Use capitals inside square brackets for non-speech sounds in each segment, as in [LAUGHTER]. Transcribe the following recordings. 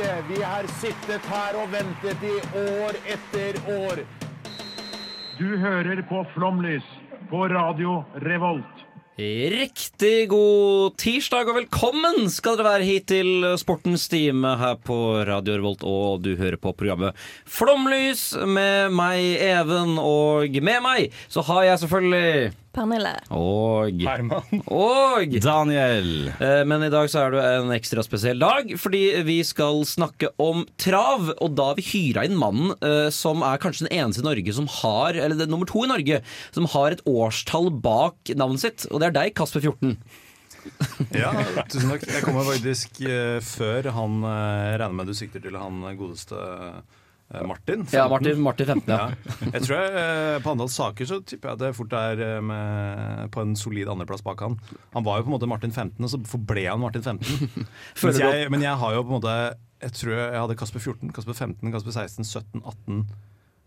Vi har sittet her og ventet i år etter år. Du hører på Flomlys på Radio Revolt. Riktig god tirsdag og velkommen skal dere være hit til Sportens time her på Radio Revolt. Og du hører på programmet Flomlys med meg, Even. Og med meg så har jeg selvfølgelig Pernille. og Herman. Og Daniel. Eh, Men i dag så er det en ekstra spesiell dag, fordi vi skal snakke om trav. Og da har vi hyra inn mannen eh, som er kanskje den eneste i Norge som har Eller det er nummer to i Norge som har et årstall bak navnet sitt. Og det er deg, Kasper 14. Ja, tusen takk. Jeg kommer faktisk eh, før han regner med du sikter til han godeste eh, Martin. Ja, 15. Martin, Martin 15, ja. Ja. Jeg tror jeg, eh, På antall saker så tipper jeg det fort er eh, med, på en solid andreplass bak han. Han var jo på en måte Martin 15, og så forble han Martin 15. [LAUGHS] Føler Mens jeg, men jeg har jo på en måte Jeg tror jeg hadde Kasper 14, Kasper 15, Kasper 16, 17, 18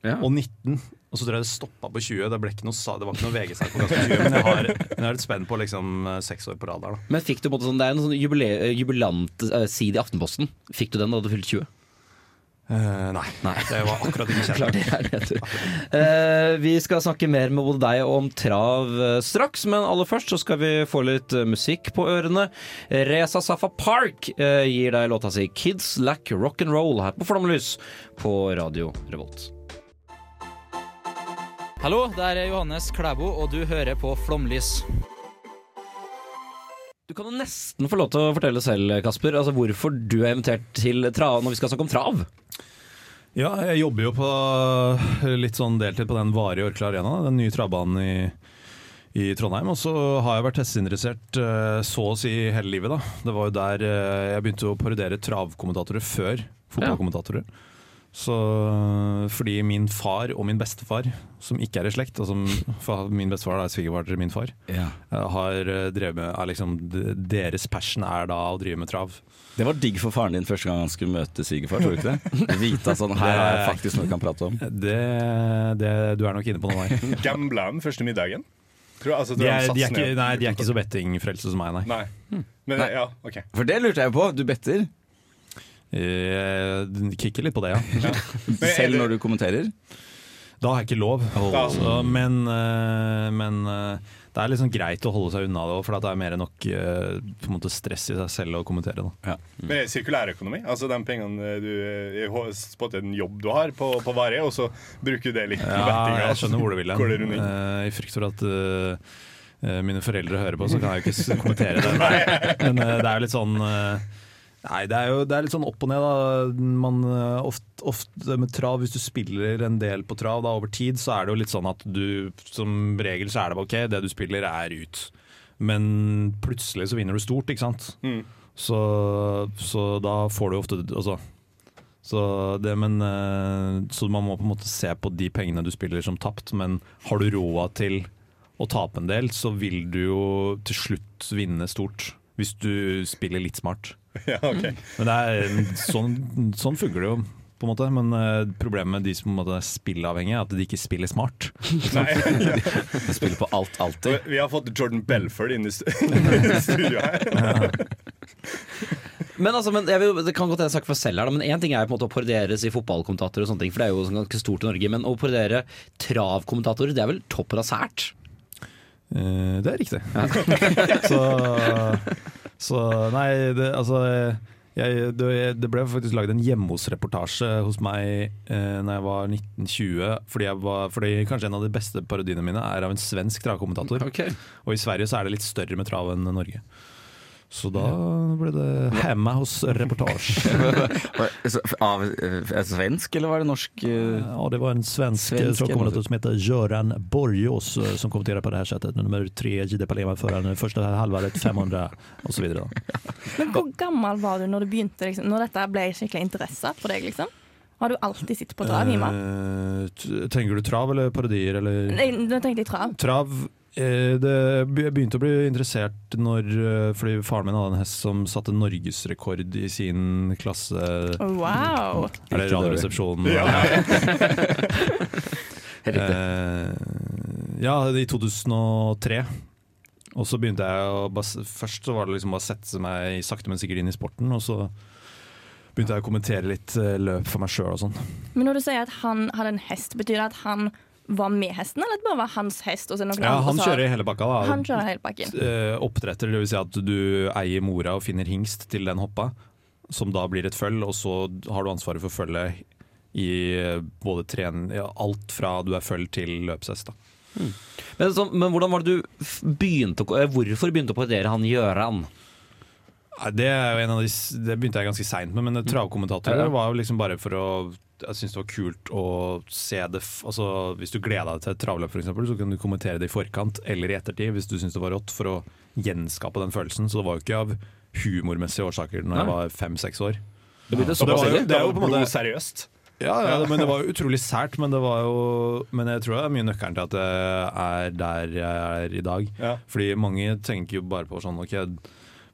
Ja. og 19. Og så tror jeg det stoppa på 20. Det, ble ikke noe, det var ikke noe VG-sak på Kasper 20, men jeg har, men jeg har et spenn på liksom seks år på rad der. da Men fikk du på en måte sånn, Det er en sånn jubile- jubilant-side i Aftenposten. Fikk du den da du fylte 20? Eh, nei. Det var akkurat [LAUGHS] er det, du. Eh, vi skal snakke mer med både deg og om trav uh, straks, men aller først så skal vi få litt eh, musikk på ørene. Reza Safa Park gir deg låta si 'Kids Lack Rock'n'Roll' her på Flomlys på Radio Revolt. Hallo, det er Johannes Klæbo, og du hører på Flomlys. Du kan jo nesten få lov til å fortelle selv, Kasper, altså hvorfor du er invitert til trav når vi skal snakke om trav. Ja, jeg jobber jo på litt sånn deltid på den varige Orkla Arena, den nye travbanen i, i Trondheim. Og så har jeg vært hesteinteressert eh, så å si hele livet, da. Det var jo der eh, jeg begynte å parodiere travkommentatorer før fotballkommentatorer. Så fordi min far og min bestefar, som ikke er i slekt, altså, [LAUGHS] for min bestefar er svigerfar til min far, Ja. eh, har eh, drevet med er liksom, Deres passion er da å drive med trav. Det var digg for faren din første gang han skulle møte svigerfar, tror du ikke det? [LAUGHS] Vite sånn, her er jeg faktisk noe du kan prate om. [LAUGHS] Det, det, du er nok inne på noe der. Gambla han første middagen? Tror, altså, tror de, er, de, er ikke, nei, de er ikke så bettingfrelste som meg, nei. Nei. Men ja, okay. For det lurte jeg på. Du better Jeg kikker litt på det, ja. [LAUGHS] Men selv når du kommenterer. Da har jeg ikke lov. Så, men eh, men eh, det er liksom greit å holde seg unna det, for det er mer enn nok eh, på en måte stress i seg selv å kommentere. Da. Men er det sirkulærøkonomi? Altså de pengene du spotter en jobb du har på, på Varig, og så bruker du det litt ja, Ja, betting? jeg skjønner hvor du vil hen. Eh, I frykt for at eh, eh, mine foreldre hører på, så kan jeg jo ikke [LAUGHS] kommentere det. Men uh, det er jo litt sånn eh, Nei, det er jo det er litt sånn opp og ned. da Man eh, ofte, ofte med trav, Hvis du spiller en del på trav da over tid, så er det jo litt sånn at du som regel så er det ok, det du spiller er ut. Men plutselig så vinner du stort, ikke sant. Mm. Så, så da får du ofte altså, så, det, men, eh, så man må på en måte se på de pengene du spiller som tapt, men har du råd til å tape en del, så vil du jo til slutt vinne stort. Hvis du spiller litt smart. [LAUGHS] Ja, ok. Men det er, sånn, sånn funker det jo, på en måte. Men eh, problemet med de som måte er spilleavhengige, er at de ikke spiller smart. [LAUGHS] De spiller på alt, alltid. Vi har fått Jordan Belford inn i stu- [LAUGHS] studio her. Men altså, men jeg vil, Det kan godt hende jeg snakker for selv her, men én ting er på en måte å parodiere i fotballkommentatorer, og sånne ting, for det er jo sånn ganske stort i Norge. Men å parodiere travkommentatorer, det er vel toppen av sært? Eh, det er riktig. så, så nei, det, altså jeg, det, det ble faktisk laget en hjemme hos-reportasje hos meg eh, Når jeg var 1920. Fordi, jeg var, fordi kanskje en av de beste parodiene mine er av en svensk travkommentator. Og i Sverige så er det litt større med trav enn Norge. Så da ble det hemma hos-reportasje. [LAUGHS] Av eh, svensk, eller var det norsk? eh? Ja, det var en svensk, Svensk travkommentator som heter Göran Borgås eh, som kommenterer på det här sättet. Nummer tre, Gide Palema föraren, första halvåret 500 och så vidare. [LAUGHS] Men hvor gammel var du når du begynte liksom, Når dette ble skikkelig interesse for deg? liksom? Har du alltid sittet på trav Hima? Uh, tenker du trav eller parodier eller Nei, Nå tenkte jeg trav. Trav det, Jeg begynte å bli interessert når eh, Fordi faren min hadde en hest som satte norgesrekord i sin klasse. Wow. Er det. Radioresepsjonen? Ja. [LAUGHS] Eh, ja, i 2003. Og så begynte jeg å bare, Først så var det liksom bare å sette meg sakte, men sikkert inn i sporten. Og så begynte jeg å kommentere litt eh, løp for meg sjøl og sånn. Men når du sier at han hadde en hest, betyr det at han var med hesten, eller at det bare var hans hest? Og så noen Ja, andre han som- kjører hele bakka. da Han kjører hele bakken. Eh, Oppdretter, det vil si at du eier mora og finner hingst til den hoppa, som da blir et føll, og så har du ansvaret for føllet i eh, både tren... Ja, alt fra du er føll til løpshest. da Men, så, men hvordan var det du begynte å, eh, hvorfor begynte du å parodiere han Gjøran? Det, er jo en av de, det begynte jeg ganske seint med, men travkommentatorer Ja, ja. var jo liksom bare for å Jeg synes det var kult å se det altså, Hvis du gleda deg til et travløp, eksempel, så kan du kommentere det i forkant eller i ettertid hvis du syntes det var rått, for å gjenskape den følelsen. Så det var jo ikke av humormessige årsaker når Nei. jeg var fem-seks år. Det det, Så det var jo- det er jo på en måte- seriøst. Ja, ja, men det var jo utrolig sært. Men, det var jo, men jeg tror det er mye nøkkelen til at jeg er der jeg er i dag. Ja. Fordi mange tenker jo bare på sånn OK,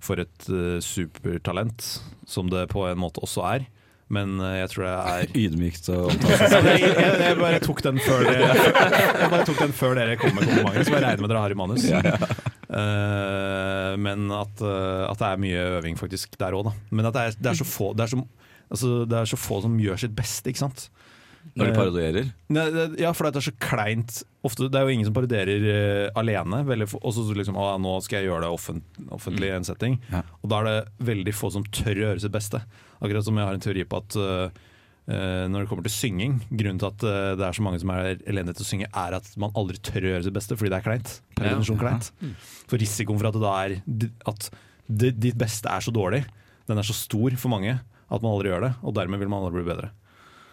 for et uh, supertalent, som det på en måte også er. Men uh, jeg tror det er [LAUGHS] Ydmykt å [LAUGHS] omtale seg jeg, jeg, bare tok den før dere [LAUGHS] Jeg bare tok den før dere kom med komplimenter, så jeg regner med dere har i manus. Eh, men at, at det er mye øving faktisk der òg, da. Men at det er, det er så få det er så, altså, det er så få som gjør sitt beste, ikke sant. Når de parodierer. Ne, ja, for det er så kleint Ofte, Det er jo ingen som parodierer uh, alene. Og så liksom, å, nå skal jeg gjøre det offent, offentlig i en setting. Ja. Og da er det veldig få som tør å gjøre sitt beste. Akkurat som jeg har en teori på at uh, eh, når det kommer til synging Grunnen til at eh, det er så mange som er elendige til å synge, er at man aldri tør å gjøre sitt beste fordi det er kleint. Per definisjon kleint. For risikoen for at det da er At det, ditt beste er så dårlig, den er så stor for mange at man aldri gjør det. Og dermed vil man aldri bli bedre.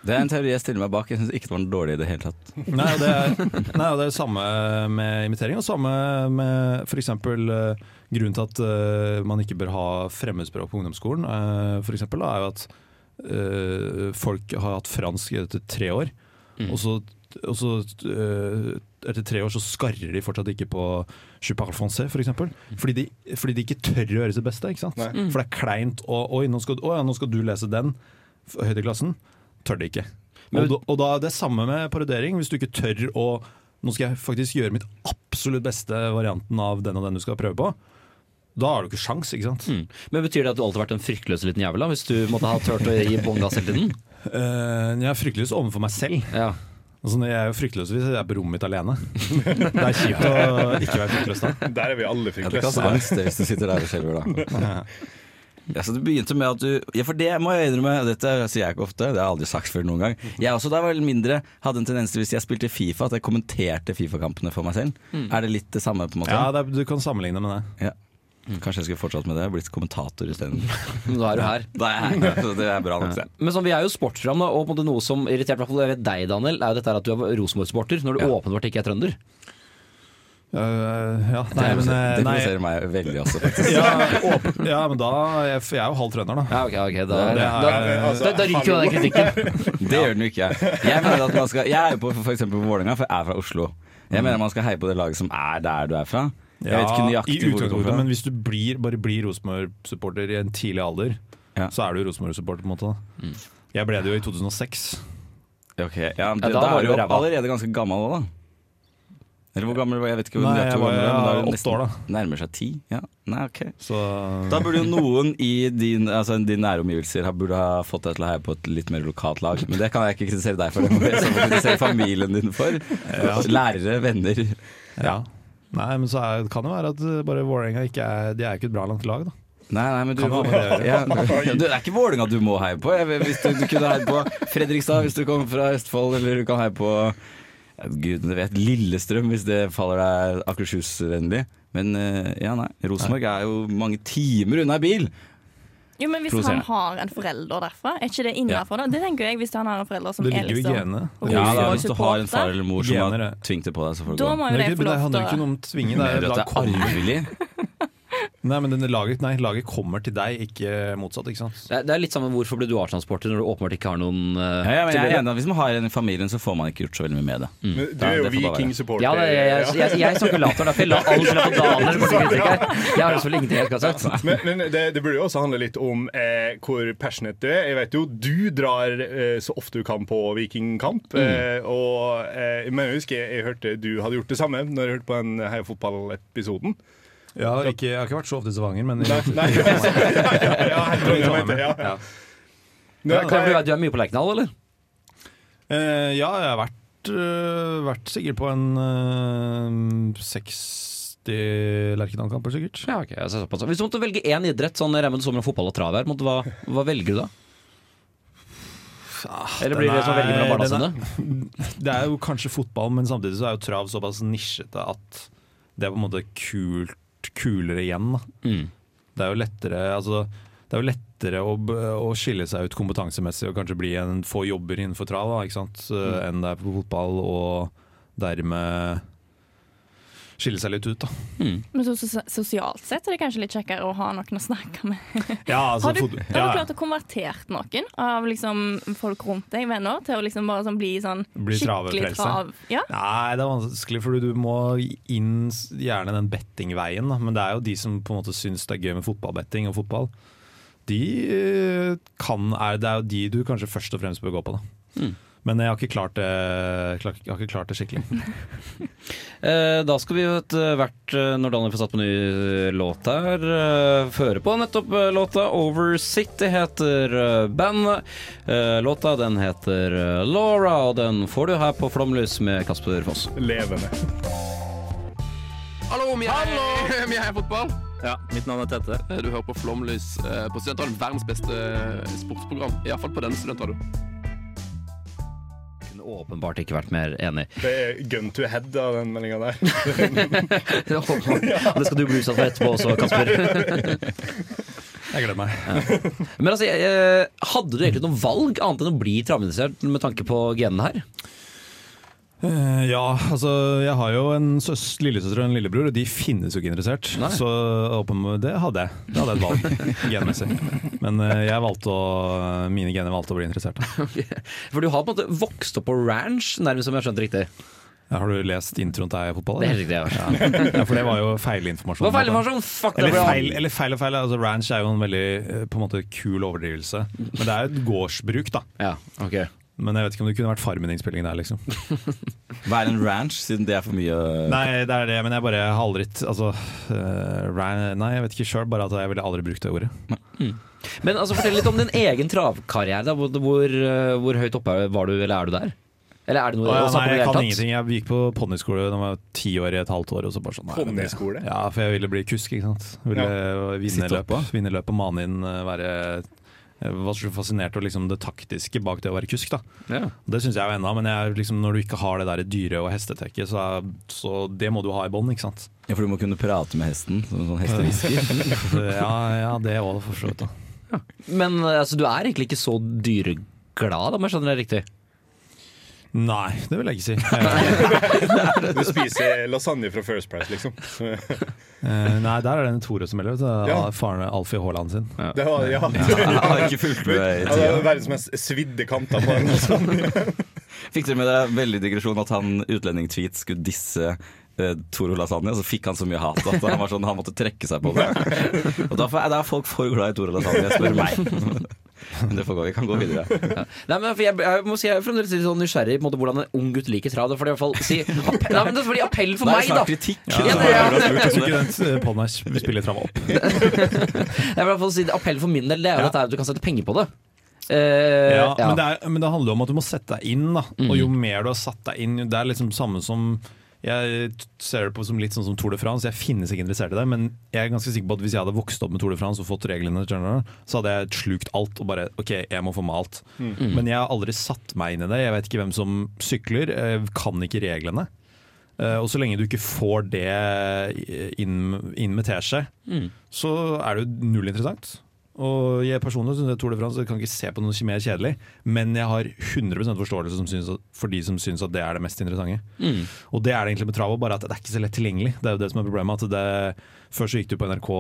Det er en teori jeg stiller meg bak. Jeg syns ikke det var noe dårlig i det hele tatt. Nei, det er, nei, det er samme med imitering, og samme med f.eks. Uh, grunnen til at eh, man ikke bør ha fremmedspråk på ungdomsskolen, uh, for eksempel, er jo at eh, folk har hatt fransk etter tre år, og så, og så eh, etter tre år så skarrer de fortsatt ikke på Je parle français, for eksempel. Fordi de, fordi de ikke tør å gjøre sitt beste. ikke sant? For det er kleint. Og, oi, nå skal, å, ja, nå skal du lese den høyt i klassen. Tør det ikke. Men- og, og da er det samme med parodiering. Hvis du ikke tør å Nå skal jeg faktisk gjøre mitt absolutt beste varianten av den og den du skal prøve på. Da har du ikke sjans, ikke sant? Mm. Men Betyr det at du alltid har vært en fryktløs liten jævel, da, hvis du måtte ha turt å gi bånn gass hele tiden? Uh, [LAUGHS] jeg er fryktløs overfor meg selv. Ja. Altså, jeg er jo fryktløs hvis jeg er på rommet mitt alene. [LAUGHS] Det er kjipt å ikke være fryktløs da. Der er vi alle Ja, det kan fryktløse. angst det, [LAUGHS] hvis du sitter der og skjelver, da. Ja, så Du begynte med at du Ja, for det må jeg innrømme, og dette sier jeg ikke ofte, det har jeg aldri sagt før noen gang. Jeg også da jeg var mindre hadde en tendens til hvis jeg spilte Fifa, at jeg kommenterte Fifa-kampene for meg selv. Er det litt det samme, på en måte? Ja, det er, du kan sammenligne med det. Ja. Kanskje jeg skulle fortsatt med det, blitt kommentator isteden. [LAUGHS] Men da er du her. Da er jeg her, det er bra nok, det. Men sånn, Vi er jo sportsprogram, og på en måte noe som irriterte deg, Daniel, er jo dette at du er Rosenborg-sporter, når du Ja. åpenbart ikke er trønder. Eh, ja, Det nei, men, Det provoserer meg veldig også, faktisk. [LAUGHS] ja, åpen, ja, men da jeg, jeg er jo halv trønder, da. Ja, okay, okay, da, Det er- da, da, da ryker jo den kritikken. [LAUGHS] Det gjør den jo ikke. Jeg mener at man skal Jeg er jo på eksempel på Vålerenga, for jeg er fra Oslo. Jeg mener man skal heie på det laget som er der du er fra. Jeg vet ikke nøyaktig i hvor du kommer utgangspunktet, fra. men hvis du blir, bare blir Rosenborg-supporter i en tidlig alder, Ja. så er du Rosenborg-supporter på en måte. Mm. Jeg ble det jo i 2006. Ok, ja, Ja, da da, var du du jo allerede ganske gammel òg, da. Eller hvor gammel var jeg? vet ikke hvor Nei, jeg var åtte nesten år, da. Nærmer seg ti? Ja. Nei, ok. Så Da burde jo noen i din, altså, din nære omgivelser ha, burde ha fått deg til å heie på et litt mer lokalt lag. Men det kan jeg ikke kritisere deg for. Det må jeg kritisere familien din for. Lærere, venner. ja. Nei, men så er, kan det være at uh, bare Vålerenga ikke er De er ikke et bra langt lag, da. Nei, nei, men du, ja, du, det er ikke Vålerenga du må heie på. Hvis du, du kunne heie på Fredrikstad hvis du kommer fra Østfold, eller du kan heie på ja, Gudene vet, Lillestrøm hvis det faller deg Akershus-vennlig. Men eh, ja, nei. Rosenborg er jo mange timer unna bil. Jo, men Hvis han har en forelder derfra, er ikke det innafor? da? Det tenker jeg hvis han har en forelder som Det er ligger jo i liksom Ja, da, Hvis du har en far eller mor som har tvingt det på deg, så får det Da gå. må jo det, det få ikke- det handler jo ikke om å tvinge, det er det arvelig? Nei, men laget, nei, laget kommer til deg, ikke motsatt. ikke sant? Det er, det er litt samme hvorfor ble du Arsenal-sporter når du åpenbart ikke har noen uh, Ja, ja, men jeg er enig, at Hvis man har en i familien, så får man ikke gjort så veldig mye med det. Men Du er jo. Viking-supporter. Ja, det, jeg, jeg, jeg, jeg som kurator, derfor jeg la all skylda på Daniel. for sin kritikk her. Jeg har selvfølgelig ingenting jeg skal ha sagt. Men, men det, det burde jo også handle litt om eh, hvor passionate du er. Jeg vet jo du drar eh, så ofte du kan på Vikingkamp. Eh, og eh, men jeg husker jeg hørte du hadde gjort det samme når jeg hørte på den Heia fotball-episoden. Jeg har, ikke, jeg har ikke vært så ofte i Stavanger, men Nei, nei, [LAUGHS] ja, ja, Trondheim, mente jeg, ja, ja. Nå, Kan du, er mye på Lerkendal, eller? Eh, ja, jeg har vært, øh, vært sikkert på en øh, 60 Lerkendal-kamper, sikkert. Ja, ok, jeg ser såpass. Hvis du måtte velge én idrett, sånn Remmen sommer fotball og trav her, måtte, hva, hva velger du da? Eller blir det som å velge mellom barna sine? [LAUGHS] Det er jo kanskje fotball, men samtidig så er jo trav såpass nisjete at det er på en måte kult, kulere igjen. Mm. Det er jo lettere altså, det er jo lettere å, å skille seg ut kompetansemessig og kanskje bli en, få jobber innenfor trav da. Mm. enn det er på fotball, og dermed skille seg litt ut. Da. Men så, sos- sosialt sett er det kanskje litt kjekkere å ha noen å snakke med. [LAUGHS] Ja, altså, Har du, har du klart å konvertert noen av liksom folk rundt deg, venner, til å liksom bare sånn bli sånn Bli skikkelig trav? Ja? Nei, det er vanskelig, for du må inn gjerne den bettingveien. Da. Men det er jo de som på en måte syns det er gøy med fotballbetting og fotball. De eh, kan, er, det er jo de du kanskje først og fremst bør gå på. Da. Mm. Men jeg har ikke klart det, klar- jeg har ikke klart det skikkelig. [LAUGHS] Eh, da skal vi etter hvert, eh, når Daniel får satt på ny eh, låt her, eh, føre på nettopp eh, låta 'Over City' heter eh, bandet. Eh, låta den heter eh, 'Laura', og den får du her på Flomlys med Kasper Foss. Levende. Hallo, vi [LAUGHS] er, vi er fotball. Ja, Mitt navn er Tette. Eh, Du hører på Flomlys eh, på Studentradioen. Verdens beste eh, sportsprogram. Iallfall på denne studentradioen. Kunne åpenbart ikke vært mer enig. Det er gun to head av den meldinga der. [LAUGHS] Det skal du bli utsatt for etterpå også, Kasper. Jeg gleder meg. Men altså, eh, hadde du egentlig noe valg annet enn å bli travinteressert med tanke på genene her? Eh, ja, altså jeg har jo en søs, lillesøster og en lillebror, og de finnes jo ikke interessert. Nei. Så det hadde jeg. Det hadde jeg et valg [LAUGHS] genmessig. Men eh, jeg valgte å, mine gener valgte å bli interessert. [LAUGHS] Okay. For du har på en måte vokst opp på ranch, nærmest som jeg har skjønt riktig. Ja, har du lest introen til fotball? fotball? Det er eller? helt riktig. Ja. Ja, for det var jo feilinformasjon. Feil Eller feil, eller feil og feil. Altså, ranch er jo en veldig eh, på en måte kul overdrivelse. Men det er jo et gårdsbruk, da. Ja, ok. Men jeg vet ikke om det kunne vært Farmen-innspilling der, liksom. [LAUGHS] Hva er en ranch, siden det er for mye Nei, det er det, men jeg bare har aldri Altså uh, ran, Nei, jeg vet ikke sjøl, bare at jeg ville aldri brukt det ordet. Men altså, fortell litt om din egen travkarriere. Da. Hvor, hvor, eh, hvor høyt oppe var du, eller er du der? Eller er det noe Å, ja, nei, jeg kan tatt? ingenting. Jeg gikk på ponniskole da jeg var ti år i et halvt år. Og så bare sånn, nei, Ponniskole? Ja, for jeg ville bli kusk, ikke sant. Ville vinne løpet, løp, vinne løp og mane inn, eh, være var så fascinert av liksom det taktiske bak det å være kusk. da Ja. Det syns jeg jo ennå, men jeg, liksom, når du ikke har det der dyre- og hestetekket, så, er, så det må du ha i bånn, ikke sant. Ja, For du må kunne prate med hesten, som sånn hestehvisker. [LAUGHS] Ja, ja, det òg, for så vidt. Men altså, du er egentlig ikke så dyreglad, om jeg skjønner det riktig? Nei, det vil jeg ikke si. [LAUGHS] Du spiser lasagne fra First Price, liksom. [LAUGHS] eh, nei, der er det en Tore som melder. Ja. Faren Alfie Haaland sin. Det var, ja. [LAUGHS] Jeg har ikke fulgt med i det tida. Ja, verdens mest svidde kanter på en lasagne. Fikk dere med dere veldig digresjon at han utlending-tweet skulle disse eh, Toro Lasagne, og så fikk han så mye hat at han, var sånn, han måtte trekke seg på det. Og Derfor er, da er folk for glad i Toro Lasagne, spør meg. Men det får gå, vi kan gå [LAUGHS] videre. Ja. Nei, men jeg, jeg må si jeg er fremdeles litt sånn nysgjerrig på hvordan en ung gutt liker trav. Det er fordi, i hvert fall, si, [LAUGHS] appell, nei, men det appell for Det er meg, da! kritikk. Ja, Ja, det det lurt. Jeg tror ikke den [LAUGHS] podden her spiller trav opp. Jeg vil i hvert fall si Appell for min del Det er jo Ja. at du kan sette penger på det. Uh, Ja, ja. Men, det er, men det handler jo om at du må sette deg inn. Da. Og jo mer du har satt deg inn, det er liksom samme som Jeg ser det på som litt sånn som Tour de France. Jeg finnes ikke interessert i det, men jeg er ganske sikker på at hvis jeg hadde vokst opp med Tour de France og fått reglene, så hadde jeg slukt alt og bare OK, jeg må få med alt. Men jeg har aldri satt meg inn i det. Jeg vet ikke hvem som sykler, jeg kan ikke reglene. Eh, og så lenge du ikke får det inn, inn med teskje, så er det jo null interessant. Og jeg personlig synes jeg Tour de France kan ikke se på noe som er kjedelig, men jeg har 100% forståelse som synes, for de som syns at det er det mest interessante. Mm. Og det er det egentlig med trav, bare at det er ikke så lett tilgjengelig. Det er jo det som er problemet. At det, før så gikk du på NRK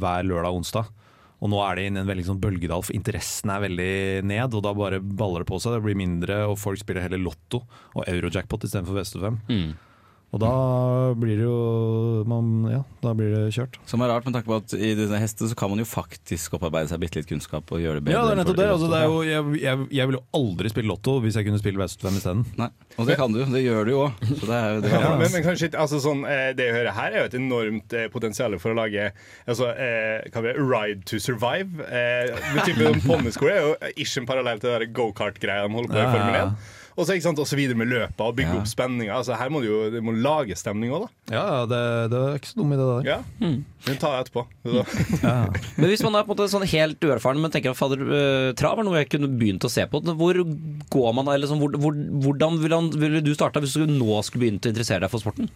hver lørdag og onsdag. Og nå er det inn i en veldig sånn bølgedal, for interessen er veldig ned. Og da bare baller det på seg. Det blir mindre, og folk spiller heller Lotto og Eurojackpot istedenfor V75. Mm. Og da blir det jo man, Ja, da blir det kjørt. Som er rart med tanke på at i denne hesten så kan man jo faktisk opparbeide seg bitte litt kunnskap og gjøre det bedre. Ja, det er nettopp det. Altså, det er jo, jeg, jeg, jeg ville jo aldri spille Lotto hvis jeg kunne spille V75 isteden. Og det kan du. Det gjør du jo òg. Så det jo det. Ja, men, men kanskje ikke, altså sånn, eh, Det jeg hører her, er jo et enormt eh, potensial for å lage altså, eh, hva blir det, Ride to survive. Eh, med type sånn [LAUGHS] Ponnisko er jo ikke en parallell til gokart-greia de holder på i Formel ja. 1. Og så, ikke sant, og så videre med løpet og bygge Ja. opp spenninga. Altså, her må du jo du må lage stemning òg, da. Ja, ja, det, det er ikke så dum i det der. Ja. Den tar jeg etterpå. Så. Ja. [LAUGHS] Men hvis man er på en måte sånn helt uerfaren, men tenker at fader, øh, trav er noe jeg kunne begynt å se på, hvor går man, eller Liksom, hvor, hvor, hvordan ville, han, ville du starta hvis du nå skulle begynt å interessere deg for sporten?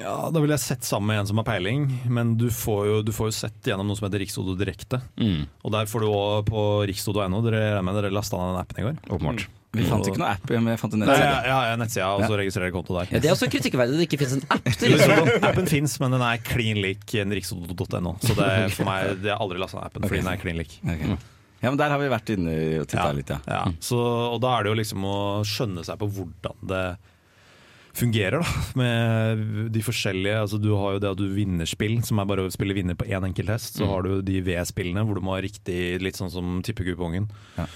Ja, Da ville jeg sett sammen med en som har peiling, men du får jo, du får jo sett gjennom noe som heter Riksodo Direkte. Mm. Og der får du òg på riksodo.no. Dere, dere lasta ned den appen i går? Åpenbart. Vi fant ikke noe app, men jeg fant en Nei, nettside. ja, ja, ja, nettsida, og så registrerer jeg konto der. Ja, det er også kritikkverdig at det ikke finnes en app til [LAUGHS] Riksodo. Appen fins, men den er klin lik en rikstodo.no. Så det er [LAUGHS] for meg, jeg har aldri lasta ned appen fordi den er klin lik. Okay. Ja, men der har vi vært inne og titta litt, ja. Ja, så, og da er det jo liksom å skjønne seg på hvordan det fungerer, da. Med de forskjellige Altså Du har jo det at du vinner spill, som er bare å spille vinner på én enkelt hest. Så har du de V-spillene hvor du må ha riktig, litt sånn som tippekupongen. Ja.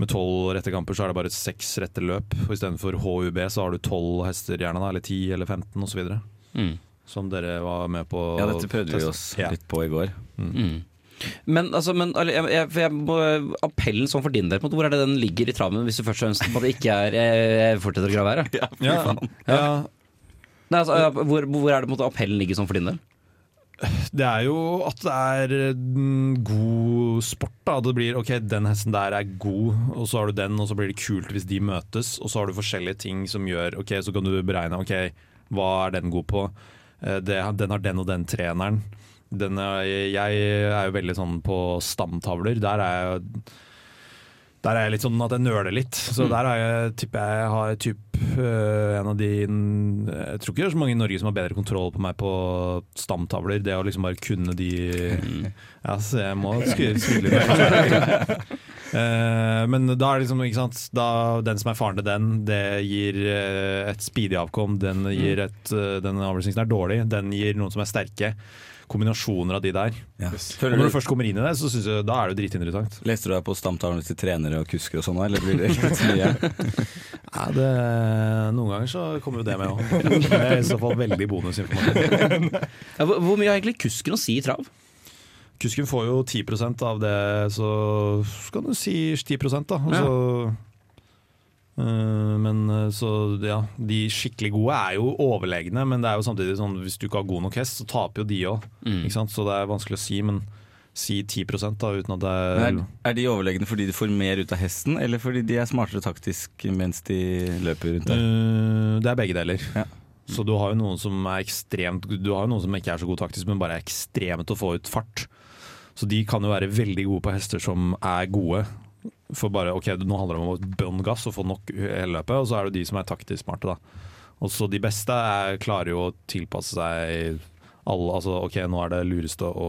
Med tolv rette kamper så er det bare seks rette løp. Og istedenfor HUB så har du tolv hester gjerne, da, eller ti eller 15 osv. Mm. Som dere var med på. Ja, dette prøvde vi oss litt på i går. Mm. Men, altså, men jeg, jeg, jeg, må- appellen sånn for din del, hvor er det den ligger i traven hvis du først og fremst på måte ikke er Jeg, jeg fortsetter å grave her, jeg. Ja, ja, Nei, altså, ja, hvor, hvor er det på en måte, appellen ligger sånn for din del? Det er jo at det er mm, god sport. da Det blir ok, den hesten der er god, og så har du den, og så blir det kult hvis de møtes. Og så har du forskjellige ting som gjør Ok, så kan du beregne Ok, hva er den god på? Eh, Det, den har den og den treneren. Den er, jeg er jo veldig sånn på stamtavler. Der er jeg der er jeg litt sånn at jeg nøler litt. Så der har jeg, tipper jeg har typ, øh, en av de Jeg tror ikke det er så mange i Norge som har bedre kontroll på meg på stamtavler. Det å liksom bare kunne de Ja, så jeg må skrive litt. [LAUGHS] Eh, men da er det liksom, ikke sant da, Den som er faren til den, det gir eh, et speedy avkom. Den gir et eh, Den avlsingsen er dårlig. Den gir noen som er sterke. Kombinasjoner av de der. Ja. Og når du, først kommer inn i det, så synes jeg, da er det dritinteressant. leste du deg på stamtavlene til trenere og kusker og sånn, eller blir det litt mye? [LAUGHS] Ja, det, noen ganger så kommer jo det med òg. Det er i så fall veldig bonusinformasjon. [LAUGHS] Ja, hvor, mye har egentlig kusken å si i trav? Kusken får jo 10% av det, så kan du si 10 da. Og så, men øh, så ja, de skikkelig gode er jo overlegne, men det er jo samtidig sånn hvis du ikke har god nok hest, så taper jo de òg. Mm. Så det er vanskelig å si, men si 10 da, uten at det Men er er, er de overlegne fordi de får mer ut av hesten, eller fordi de er smartere taktisk mens de løper rundt der? Øh, Det er begge deler. Ja. Så du har jo noen som er ekstremt Du har jo noen som ikke er så god taktisk, men bare er ekstremt til å få ut fart. Så de kan jo være veldig gode på hester som er gode. For bare ok, nå handler det om å bånn gass og få nok hele løpet, og så er det de som er taktisk smarte, da. Og så de beste er, klarer jo å tilpasse seg alle Altså ok, nå er det lureste å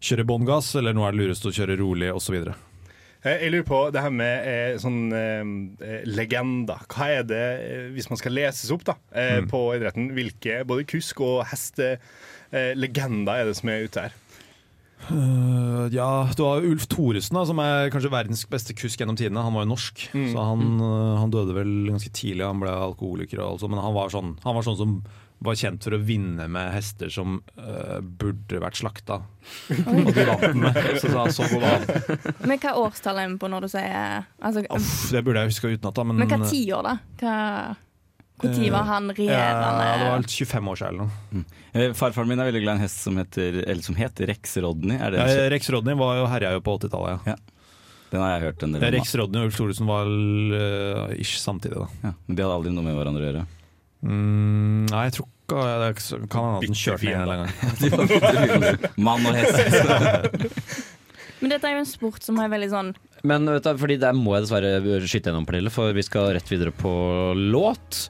kjøre bånn gass, eller nå er det lurest å kjøre rolig, osv. Eh, Jeg lurer på det her med eh, sånn eh, legender. Hva er det, eh, hvis man skal leses opp da, eh, på idretten, hvilke både kusk og hestelegender er det som er ute her? Øh, ja, du har Ulf Thoresen, da, som er kanskje verdens beste kusk gjennom tidene. Han var jo norsk, så han, uh, han døde vel ganske tidlig. Han ble alkoholiker, og alt sånt, men han var, sånn, han var sånn som var kjent for å vinne med hester som uh, burde vært slakta. [LAUGHS] Og de vant med. Så, sa så god var han. Men hva årstall er vi på når du sier altså, Uff, det burde jeg huske utenat, da. Men, Men hva tiår, da? Hva, tid var han ja, det var regjerende? 25 år siden eller noe. Eh, Farfaren min er veldig glad i en hest som heter, eller som het Rex Rodney. Er det Ja, Rex Rodney var jo herja jo på 80-tallet. Ja. Den har jeg hørt en del om. Rex Rodney og Ulf Thoresen var uh, ish samtidig, da. Ja, men de hadde aldri noe med hverandre å gjøre. Mm, nei, jeg tror ikke kan hende den kjørte den en eller annen gang. [LAUGHS] Mann og hest. [LAUGHS] Men dette er jo en sport som er veldig sånn Men vet du, fordi der må jeg dessverre skyte gjennom, Pernille, for vi skal rett videre på låt.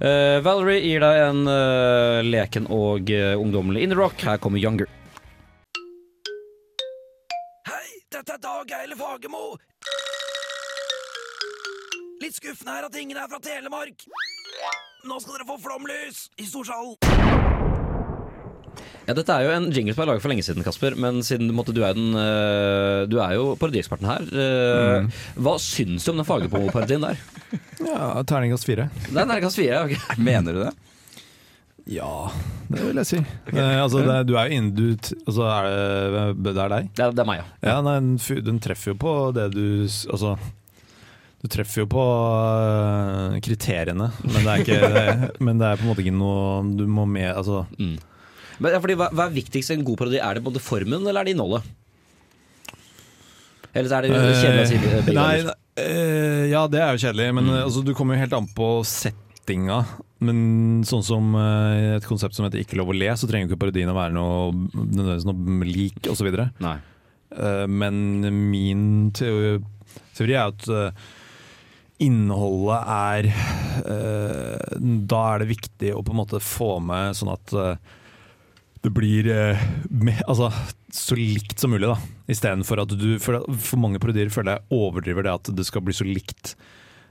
Uh, Valerie gir deg en uh, leken og uh, ungdommelig indie-rock. Her kommer Younger. Hei, dette er Dag Eile Fagermo. Litt skuffende her at ingen er fra Telemark. Nå skal dere få flomlys i Storsalen. Ja, dette er jo en jingle som er laget for lenge siden, Kasper. Men siden en du er, den, eh, du er jo parodieksperten her. Mm. Hva syns du om den Fagermo-parodien der? Ja, Terningkast fire. Det er terningkast fire. ok. [LAUGHS] Mener du det? Ja, det vil jeg si. Eh, altså, det, du er jo inne altså, er det, det er deg? Det er, det er meg, ja. Ja, nei, den, den treffer jo på det du Altså du treffer jo på kriteriene, men det, er ikke, [LAUGHS] men det er på en måte ikke noe du må med altså, Mm. Men, ja, fordi, hva, hva er viktigst i en god parodi? Er det både formen eller er det innholdet? Eller er det kjedelig å si Eh, begge Nei, eh, ja, det er jo kjedelig, men mm. altså, du kommer jo helt an på settinga. Men sånn som eh, et konsept som heter 'Ikke lov å le', så trenger jo ikke parodien å være noe, nødvendigvis noe lik osv. Uh, men min teori, teori er at innholdet er Da er det viktig å på en måte få med sånn at det blir eh, med, altså, så likt som mulig, da. Istedenfor at du For, for mange parodier føler jeg overdriver det at det skal bli så likt.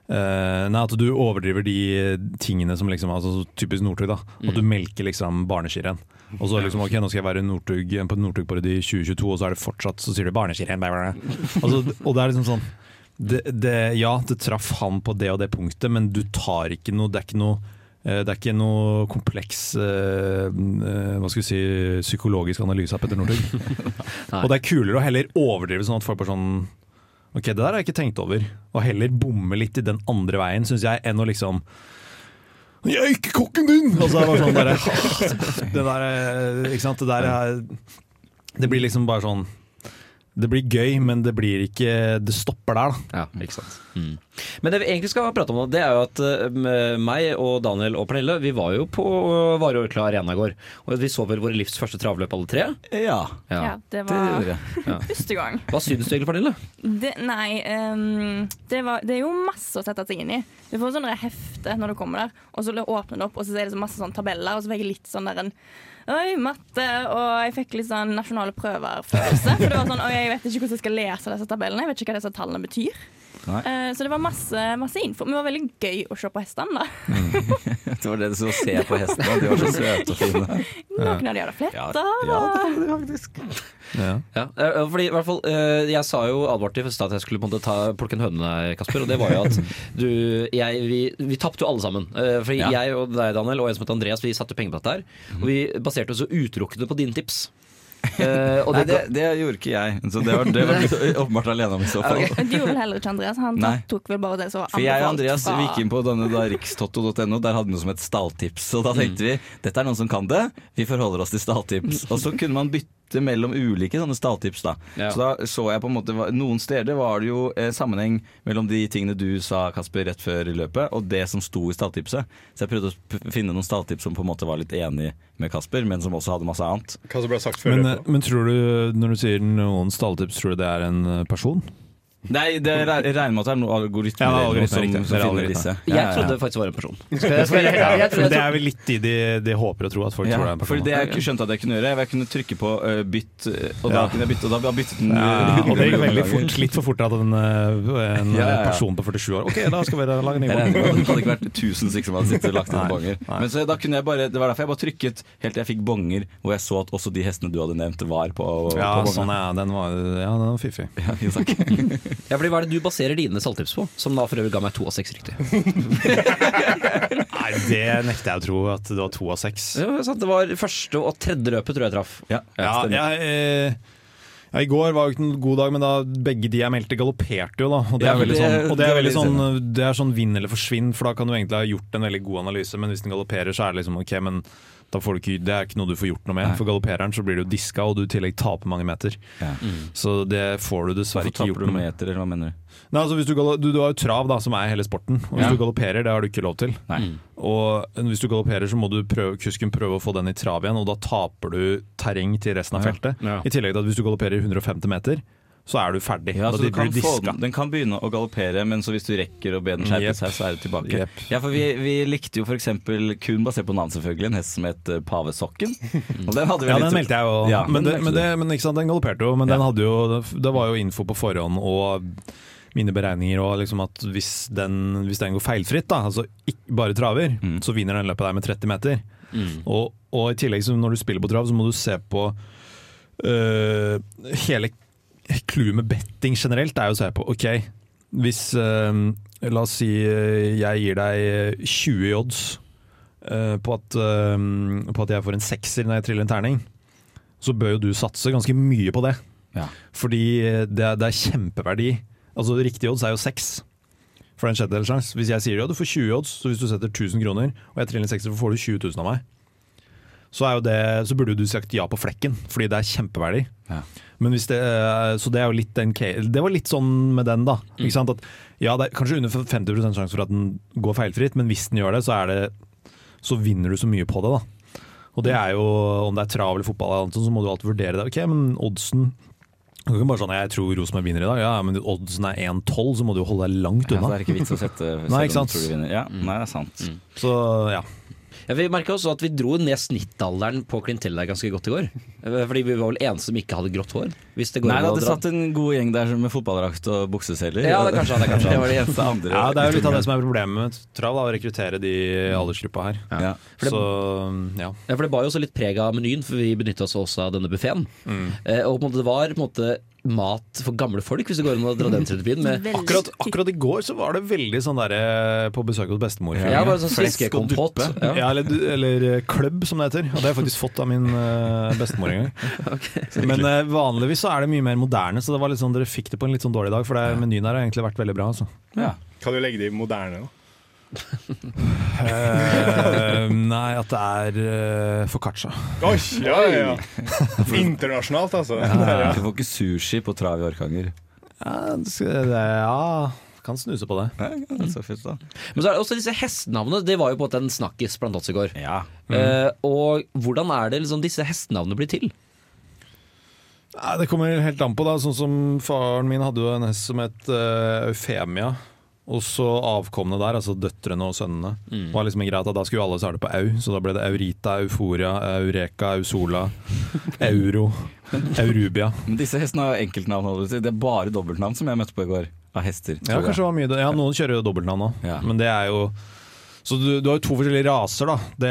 Uh, nei, At du overdriver de tingene som liksom altså, Typisk Northug. da At du melker liksom barneskirenn. Og så liksom, ok, nå skal jeg være Northug på Northug-parodi i 2022, og så er det fortsatt Så sier du barneskirenn. Altså, og det er liksom sånn det, det, Ja, det traff han på det og det punktet, men du tar ikke noe Det er ikke noe eh, det er ikke noe kompleks eh, eh, hva skal vi si, psykologisk analyse av Petter Northug. [LAUGHS] og det er kulere å heller overdrive sånn at folk bare sånn Ok, det der har jeg ikke tenkt over. Og heller bomme litt i den andre veien, syns jeg, enn å liksom jeg er ikke kokken din! Og så er det bare sånn der, [LAUGHS] det der, eh, Ikke sant. Det der er Det blir liksom bare sånn Det blir gøy, men det blir ikke Det stopper der, da. Ja, ikke sant. Mm. Men det vi egentlig skal prate om nå, det er jo at uh, meg og Daniel og Pernille, vi var jo på Vare Orkla Arena i går. Og vi så vel våre livs første travløp alle tre. Ja. Ja, det Det var. [LAUGHS] Ja. første gang. Hva syns du egentlig, Pernille? Det, nei, um, det, var, det er jo masse å sette seg inn i. Du får sånne hefter hefte når du kommer der, og så åpner det opp, og så er det så masse sånn tabeller, og så fikk jeg litt sånn der en Oi, matte, og jeg fikk litt sånn nasjonale prøver-følelse. For det var sånn, Oi, jeg vet ikke hvordan jeg skal lese disse tabellene. Jeg vet ikke hva disse tallene betyr. Nei. Eh, så det var masse, masse info. Men det var veldig gøy å se på hestene, da. [LAUGHS] Det var det du så se på hestene. De var så [LAUGHS] søte og fine. Noen av de hadde fletter. Ja, og- Ja. Ja, eh, fordi i hvert fall eh, Jeg sa jo advarte i stad at jeg skulle på en måte ta, plukke en høne med deg, Kasper. Og det var jo at du jeg, Vi, vi tapte jo alle sammen. For Fordi Ja. jeg og deg, Daniel, og en som het Andreas, vi satte penger på dette her. Og vi baserte oss utelukkende på dine tips. Eh, og Nei, det, det, gjorde ikke jeg, så det var, det var [LAUGHS] åpenbart alene om i så fall. Men Du gjorde vel heller ikke Andreas. Han Nei. tok vel bare det som var For jeg og Andreas fra- gikk inn på denne da rikstotto.no, der hadde vi noe som het stalltips. Og da tenkte vi dette er noen som kan det, vi forholder oss til stalltips. [LAUGHS] Og så kunne man bytte mellom ulike sånne stalltips. da Ja. Så da så jeg på en måte Noen steder var det jo eh, sammenheng mellom de tingene du sa, Kasper, rett før i løpet, og det som sto i stalltipset. Så jeg prøvde å finne noen stalltips som på en måte var litt enig med Kasper, men som også hadde masse annet. Hva som ble sagt før Men, løpet? eh, men tror du, når du sier noen stalltips, tror du det er en eh, person? Nei, det regner med at det er noen algoritmer Ja, det er algoritmer, som, som er finner disse. jeg Ja, ja, ja. trodde det faktisk var en person. Det er vel litt i de, de håper å tro at folk Ja, tror det er en person. for det jeg ikke skjønte at jeg kunne gjøre, jeg kunne trykke på uh, bytt, øh, og da Ja. kunne jeg bytte, og da har jeg byttet den ja, øh, og det gikk veldig fort, litt for fort at en, eh, en Ja, ja, ja. person på 47 år Ok, da skal vi lage en ny bong. Det hadde ikke vært tusen stykker som hadde sittet og lagt inn bonger. Men så da kunne jeg bare, Det var derfor jeg bare trykket helt til jeg fikk bonger, hvor jeg så at også de hestene du hadde nevnt, var på, Ja, på sånn, ja, den var, ja, den var fiffig. Ja, takk. [LAUGHS] ja, fordi Hva er det du baserer dine salgtips på? Som da for øvrig ga meg to av seks riktig. Nei, det nekter jeg å tro at det var to av seks. Ja, sant, det var første og tredje løpet tror jeg traff. Ja, Ja, ja jeg, eh, ja, I går var jo ikke en god dag, men da begge de jeg meldte, galopperte jo. da Og det er veldig sånn, og det det er veldig sånn, det er sånn vinn eller forsvinn, for da kan du egentlig ha gjort en veldig god analyse, men hvis den galopperer, så er det liksom ok, men da får du ikke, det er ikke noe du får gjort noe med. Nei. For galoppereren så blir du diska, og du i tillegg taper mange meter. Ja. Så det får du dessverre ikke gjort noe med. meter, eller hva mener du? Nei, altså hvis du, du, du har jo trav, da, som er hele sporten. Og hvis Ja. du galopperer, det har du ikke lov til. Nei. Og hvis du galopperer, så må du prøve, kusken prøve å få den i trav igjen, og da taper du terreng til resten av Ja. feltet. Ja. I tillegg til at hvis du galopperer 150 meter, så er du ferdig. Ja, da så du kan få diska. den, den kan begynne å galoppere, men så hvis du rekker å be den skjerpe yep. seg, så er det tilbake. Yep. Ja, for vi, vi likte jo f.eks. kun basert på navn, selvfølgelig, en hest som het eh, Pavesokken. [LAUGHS] Og den hadde vi Ja, litt- den meldte jeg jo. Ja, men, den det, men, det, men ikke sant, den galopperte jo. Men den hadde jo, det var jo info på forhånd og mine beregninger og liksom at hvis den, hvis den går feilfritt, da, altså ikke bare traver, Mm. så vinner den løpet der med 30 meter. Og, og i tillegg, så når du spiller på trav, så må du se på øh, Hele [LAUGHS] clouet med betting generelt er jo å se på OK, hvis øh, La oss si øh, jeg gir deg 20 odds øh, på, at, på at jeg får en sekser når jeg triller en terning, så bør jo du satse ganske mye på det. Ja. Fordi det er, det er kjempeverdi. Altså Riktig odds er jo seks for en sjettedels Hvis jeg sier ja, du får 20 odds, så hvis du setter 1000 kroner, og jeg triller en sekser, så får du 20 000 av meg. Så, er jo det, så burde du sagt ja på flekken, fordi det er kjempeverdi. Ja. Men hvis det, eh, så det er jo litt den Det var litt sånn med den, da. Sant? At, ja, det er kanskje under 50% sjanse for at den går feilfritt, men hvis den gjør det, så, er det, så vinner du så mye på det. da. Og det er jo, Om det er trav eller fotball, eller annet så må du alltid vurdere det. Ok, men oddsen du kan ikke bare sånn, Jeg tror Rosenborg vinner i dag. Ja, men oddsen er 1,12, så må du jo holde deg langt Ja, unna. er det ikke vits å sette selv [LAUGHS] Nei, om du tror du vinner. Ja, nei, det er sant. Så ja. Ja, vi merka også at vi dro ned snittalderen på klientellet ganske godt i går. Eh, Fordi vi var vel eneste som ikke hadde grått hår. Hvis det går Nei, det hadde satt en god gjeng der med fotballdrakt og bukseseler. Ja, det kanskje det kanskje [LAUGHS] det var det eneste andre. ja, Det er jo litt av det som er problemet med trav, å rekruttere de aldersgruppa her. Ja. For det- Så ja. Ja, for Det bar jo også litt preg av menyen, for vi benytta oss også av denne buffeen. Eh, og på en måte, det var på en måte mat for gamle folk, hvis det går an å dra den [LAUGHS] strategien. Akkurat, akkurat i går så var det veldig sånn derre på besøk hos bestemor. ja, bare sånn fiskekompott. Ja. Ja, eller, eller kløbb, som det heter. Og det har jeg faktisk fått av min eh, bestemor en gang. [LAUGHS] Men eh, vanligvis så er det mye mer moderne, så det var litt sånn, dere fikk det på en litt sånn dårlig dag. For det, menyen her har egentlig vært veldig bra. Altså. Ja. Kan du legge det i moderne, da? [LAUGHS] Eh, nei, at det er uh, foccaccia. Oi, ja, ja, ja. [LAUGHS] Internasjonalt, altså. Du får ikke sushi på trav i Orkanger. Ja, det, skal- det, ja, kan snuse på det. Ja, det er så fint da. Men så er det også disse hestenavnene. Det var jo på en måte en snakkis blant oss i går. Ja. Eh, og hvordan er det liksom disse hestenavnene blir til? Nei, det kommer helt an på. da Sånn som Faren min hadde jo en hest som het uh, Eufemia. Og så avkomne der, altså døtrene og sønnene. Det var liksom greit at Da skulle alle starte på au, så da ble det Eurita, Euforia, Eureka, Ausola, [LAUGHS] Euro, Eurubia. Men disse hestene har enkeltnavn. Det er bare dobbeltnavn som jeg møtte på i går. Av hester. Ja, jeg. kanskje det var mye Ja, noen kjører jo dobbeltnavn òg, Ja. men det er jo så du, du har jo to forskjellige raser, da. Det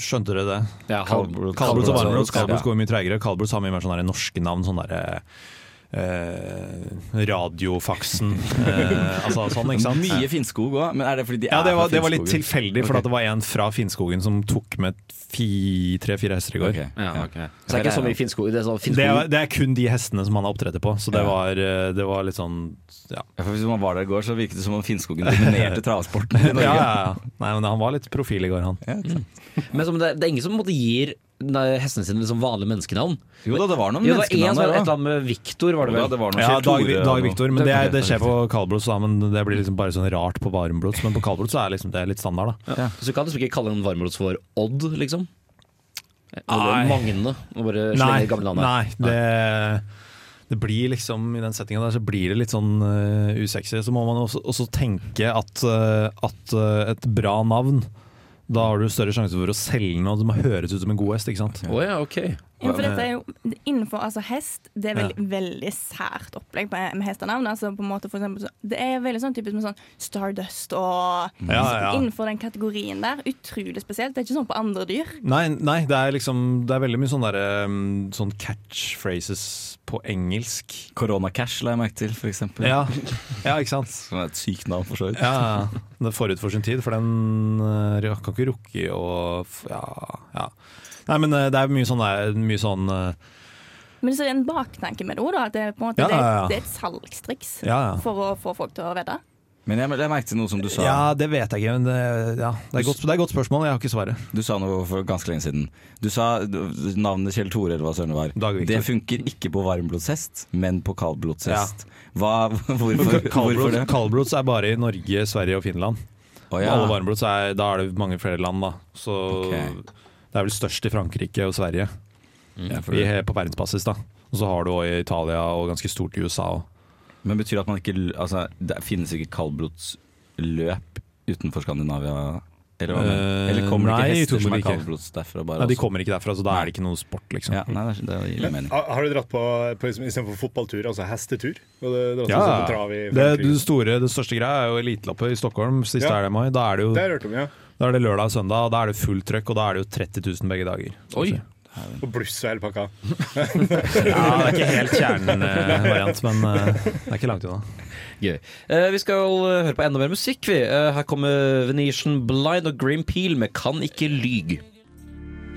Skjønte dere det? Ja, Kaldblods og varmblods. ja. Kaldblods går mye treigere. Kaldblods har mye mer sånne norske navn. Sånn derre eh, Radiofaksen. [LAUGHS] Eh, altså sånn, ikke sant? Mye Finnskog òg, men er det fordi de Ja, er det var, fra det var litt tilfeldig, for okay. at det var en fra Finnskogen som tok med tre-fire hester i går. Okay. Ja, okay. Så det er ikke så mye Finnskog. Det er, sånn Det, er, det er kun de hestene som han har opptrådt på, så det var, eh, det var litt sånn ja. Ja, for Hvis man var der i går, så virket det som om Finnskogen dominerte [LAUGHS] travsporten i Norge. ja, ja. Nei, men han var litt profil i går, han. Ja, ikke? Men som det, det er ingen som på en måte gir hestene sine som vanlige menneskenavn. Jo da, det var noen Jo, det var menneskenavn der òg. et eller annet med Viktor, var det Ja, Da, det var Ja, Dag, Dag. Viktor, men det, er, det skjer på kaldblods, da, men det blir liksom bare sånn rart på varmblods. Men på kaldblods så er liksom det litt standard, da. Ja. Så du kan liksom ikke kalle en varmblods for Odd, liksom? Eller Magne, og bare slenge gamle navn nei det, det blir liksom I den settinga der så blir det litt sånn uh, usexy. Så må man også, også tenke at, uh, at uh, et bra navn da har du større sjanse for å selge noe som høres ut som en god hest. ikke sant? Å ja, ok. Ja, for dette er jo Innenfor altså hest, det er veldig, veldig sært opplegg med, med hestenavn. Altså på en måte for eksempel, det er veldig sånn typisk med sånn Stardust og Ja, ja. Innenfor den kategorien der. Utrolig spesielt. Det er ikke sånn på andre dyr. Nei, nei det er liksom Det er veldig mye sånn derre um, Sånn catchphrases på engelsk. Corona-cash la jeg merke til, for eksempel. Ja, [LAUGHS] ja ikke sant? Som er et sykt navn, for så vidt. Ja, det er forut for sin tid, for den uh, kan ikke rukke å Ja, ja. Nei, men uh, det er mye sånn, der, mye sånn uh, Men så er det en baktanke med det òg, da. At det, er på en måte, Ja, det, ja, ja. det er et salgstriks Ja, ja. for å få folk til å vedde. Men jeg, jeg merket noe som du sa. Ja, det vet jeg ikke, men det, ja, det, er godt, det er et godt spørsmål. Jeg har ikke svaret. Du sa noe for ganske lenge siden. Du sa navnet Kjell Tore, eller hva søren det var. Dag Det funker ikke på varmblodshest, men på kaldblodshest. Hva, [LAUGHS] hvorfor, hvorfor det? kaldblods er bare i Norge, Sverige og Finland. Oh, ja. Alle varmblods er, da er det mange flere land, da. Så okay. det er vel størst i Frankrike og Sverige. Mm, på verdensbasis, da. Og så har du òg i Italia og ganske stort i USA òg. Men betyr det at man ikke Altså, det finnes ikke kaldblodsløp utenfor Skandinavia? Eller, du? eller kommer det Eh, ikke hester som er kaldblods derfra? Bare Nei, de kommer ikke derfra, så da er det ikke noe sport, liksom. Ja, nei, det, det gir mening. har har du dratt på, på liksom, istedenfor fotballtur, altså hestetur? Og det, dratt Ja, sånn det, det, store, det største greia er jo eliteloppet i Stockholm siste Ja. helg i mai. Da er det jo Det er, om, ja. da er det lørdag og søndag, og da er det fullt trøkk, og da er det jo 30 000 begge dager. Oi! Og bluss og hele pakka. [LAUGHS] Ja, det er ikke helt kjernen-variant, men eh, det er ikke langt unna. Gøy. Eh, vi skal eh, høre på enda mer musikk, vi. Eh, her kommer Venetian Blind og Grim Peel med Kan ikke lyg.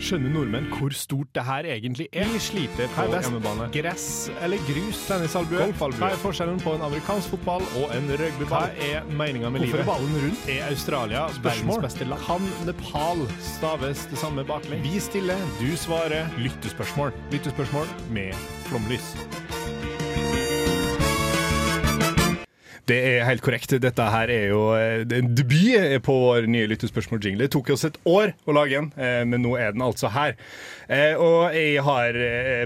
Skjønner nordmenn hvor stort det her egentlig er? Vi sliter på hjemmebane. Gress eller grus? Tennisalbue? Hva er forskjellen på en amerikansk fotball og en rugbyball? Hva er meninga med livet? Hvorfor er ballen rundt? Er Australia verdens beste land? Kan Nepal staves det samme baklengs? Vi stiller, du svarer. Lyttespørsmål. Lyttespørsmål med flomlys. Det er helt korrekt. Dette her er jo eh, en debut på vår nye lyttespørsmål-jingle. Det tok oss et år å lage den, eh, men nå er den altså her. Eh, Og jeg har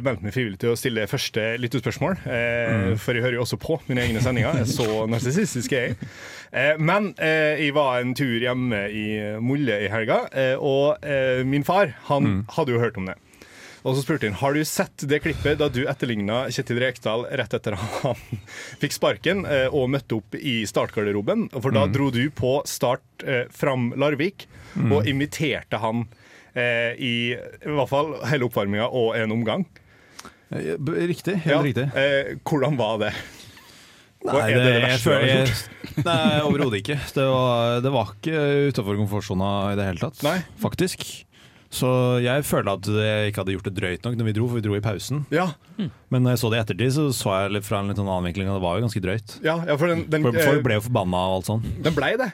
meldt meg frivillig til å stille første lyttespørsmål, eh, for jeg hører jo også på mine egne sendinger. Så [LAUGHS] narsissistisk er jeg. Men jeg var en tur hjemme i Molle i helga, og min far han hadde jo hørt om det. Og så spurte han har du sett det klippet da du etterligna Kjetil Rekdal rett etter han [LAUGHS] fikk sparken eh, og møtte opp i startgarderoben. For da Mm. dro du på start eh, fram Larvik Mm. og imiterte han eh, i, i hvert fall hele oppvarminga og en omgang. Riktig. Helt Ja, riktig. Hvordan var det? Nei, det, det jeg føler [LAUGHS] jeg? Nei, overhodet ikke. Det var, det var ikke utafor komfortsona i det hele tatt, Nei. faktisk. Så jeg føler at jeg ikke hadde gjort det drøyt nok når vi dro, for vi dro i pausen. Ja. Men når jeg så det i ettertid, så så jeg litt fra en litt sånn annen vinkling, og det var jo ganske drøyt. Ja, ja, for den, den, For eh, Folk ble jo forbanna og alt sånn. Den blei det.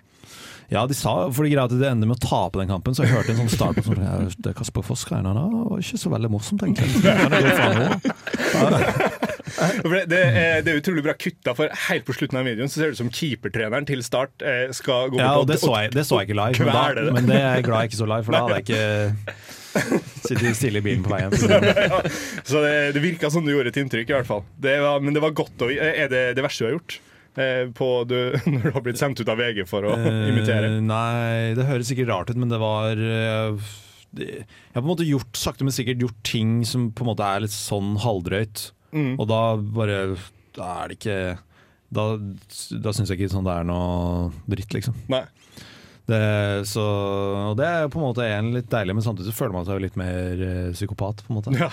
Ja, de sa for det greia at det ender med å tape den kampen, så jeg hørte en sånn start på sånn Kasper Foss-greiene var ikke så veldig morsomt, egentlig. [LAUGHS] [LAUGHS] [LAUGHS] Det, det, er, det er utrolig bra kutta, for helt på slutten av videoen så ser det ut som keepertreneren til Start eh, skal gå Ja, og det så jeg, det så jeg ikke live, men, da, det. men det er jeg glad jeg ikke så live, for da hadde jeg ikke sittet stille i bilen på vei hjem. [LAUGHS] Ja, så det, det virka som du gjorde et inntrykk, i hvert fall. Det var, men det var godt å Er det det verste du har gjort? Eh, på du, [LAUGHS] når du har blitt sendt ut av VG for å imitere? Eh, nei, det høres sikkert rart ut, men det var eh, det, Jeg har på en måte gjort, sakte, men sikkert gjort ting som på en måte er litt sånn halvdrøyt. Mm. Og da bare Da er det ikke Da, da syns jeg ikke sånn det er noe dritt, liksom. Nei. Det, så, og det er på en måte en litt deilig, men samtidig så føler man seg jo litt mer eh, psykopat. på en måte Ja.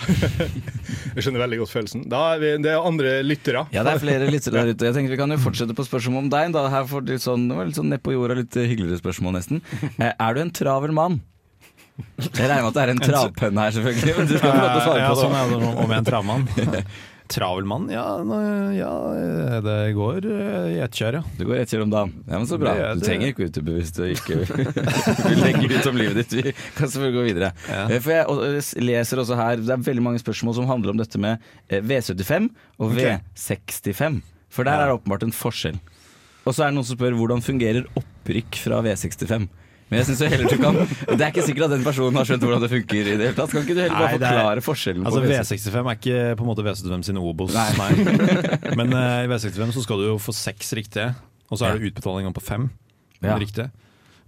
[LAUGHS] Jeg skjønner veldig godt følelsen. Da er vi, det er andre lyttere. Ja, det er flere lyttere der ute. Jeg tenker Vi kan jo fortsette på spørsmål om deg. Da. Her får du sånn, det var litt sånn ned på jorda, litt hyggeligere spørsmål nesten. Eh, Er du en travel mann? Jeg regner med at det er en travpønn her, selvfølgelig. Men [LAUGHS] du skal få lov til å svare på det. sånn er det om jeg er en travmann. [LAUGHS] Travelmann? Ja, ja, det går eh, i ett kjør, ja. Det går ett kjør om dagen. Ja, men Så bra. Det Du trenger ikke utdype hvis du ikke vil [LAUGHS] legge ut om livet ditt. Vi kan selvfølgelig gå videre. Ja. For jeg og leser også her Det er veldig mange spørsmål som handler om dette med eh, V75 og V65. For der er det åpenbart en forskjell. Og så er det noen som spør hvordan fungerer opprykk fra V65. Men jeg synes jo heller du kan Det er ikke sikkert at den personen har skjønt hvordan det funker i det hele tatt. Kan ikke du heller bare Nei, det er- forklare forskjellen Altså på V65? V65 er ikke på en måte V75 sin Obos, Nei. nei. Men eh, i V65 så skal du jo få seks riktige, og så er det utbetaling på fem Ja. riktige.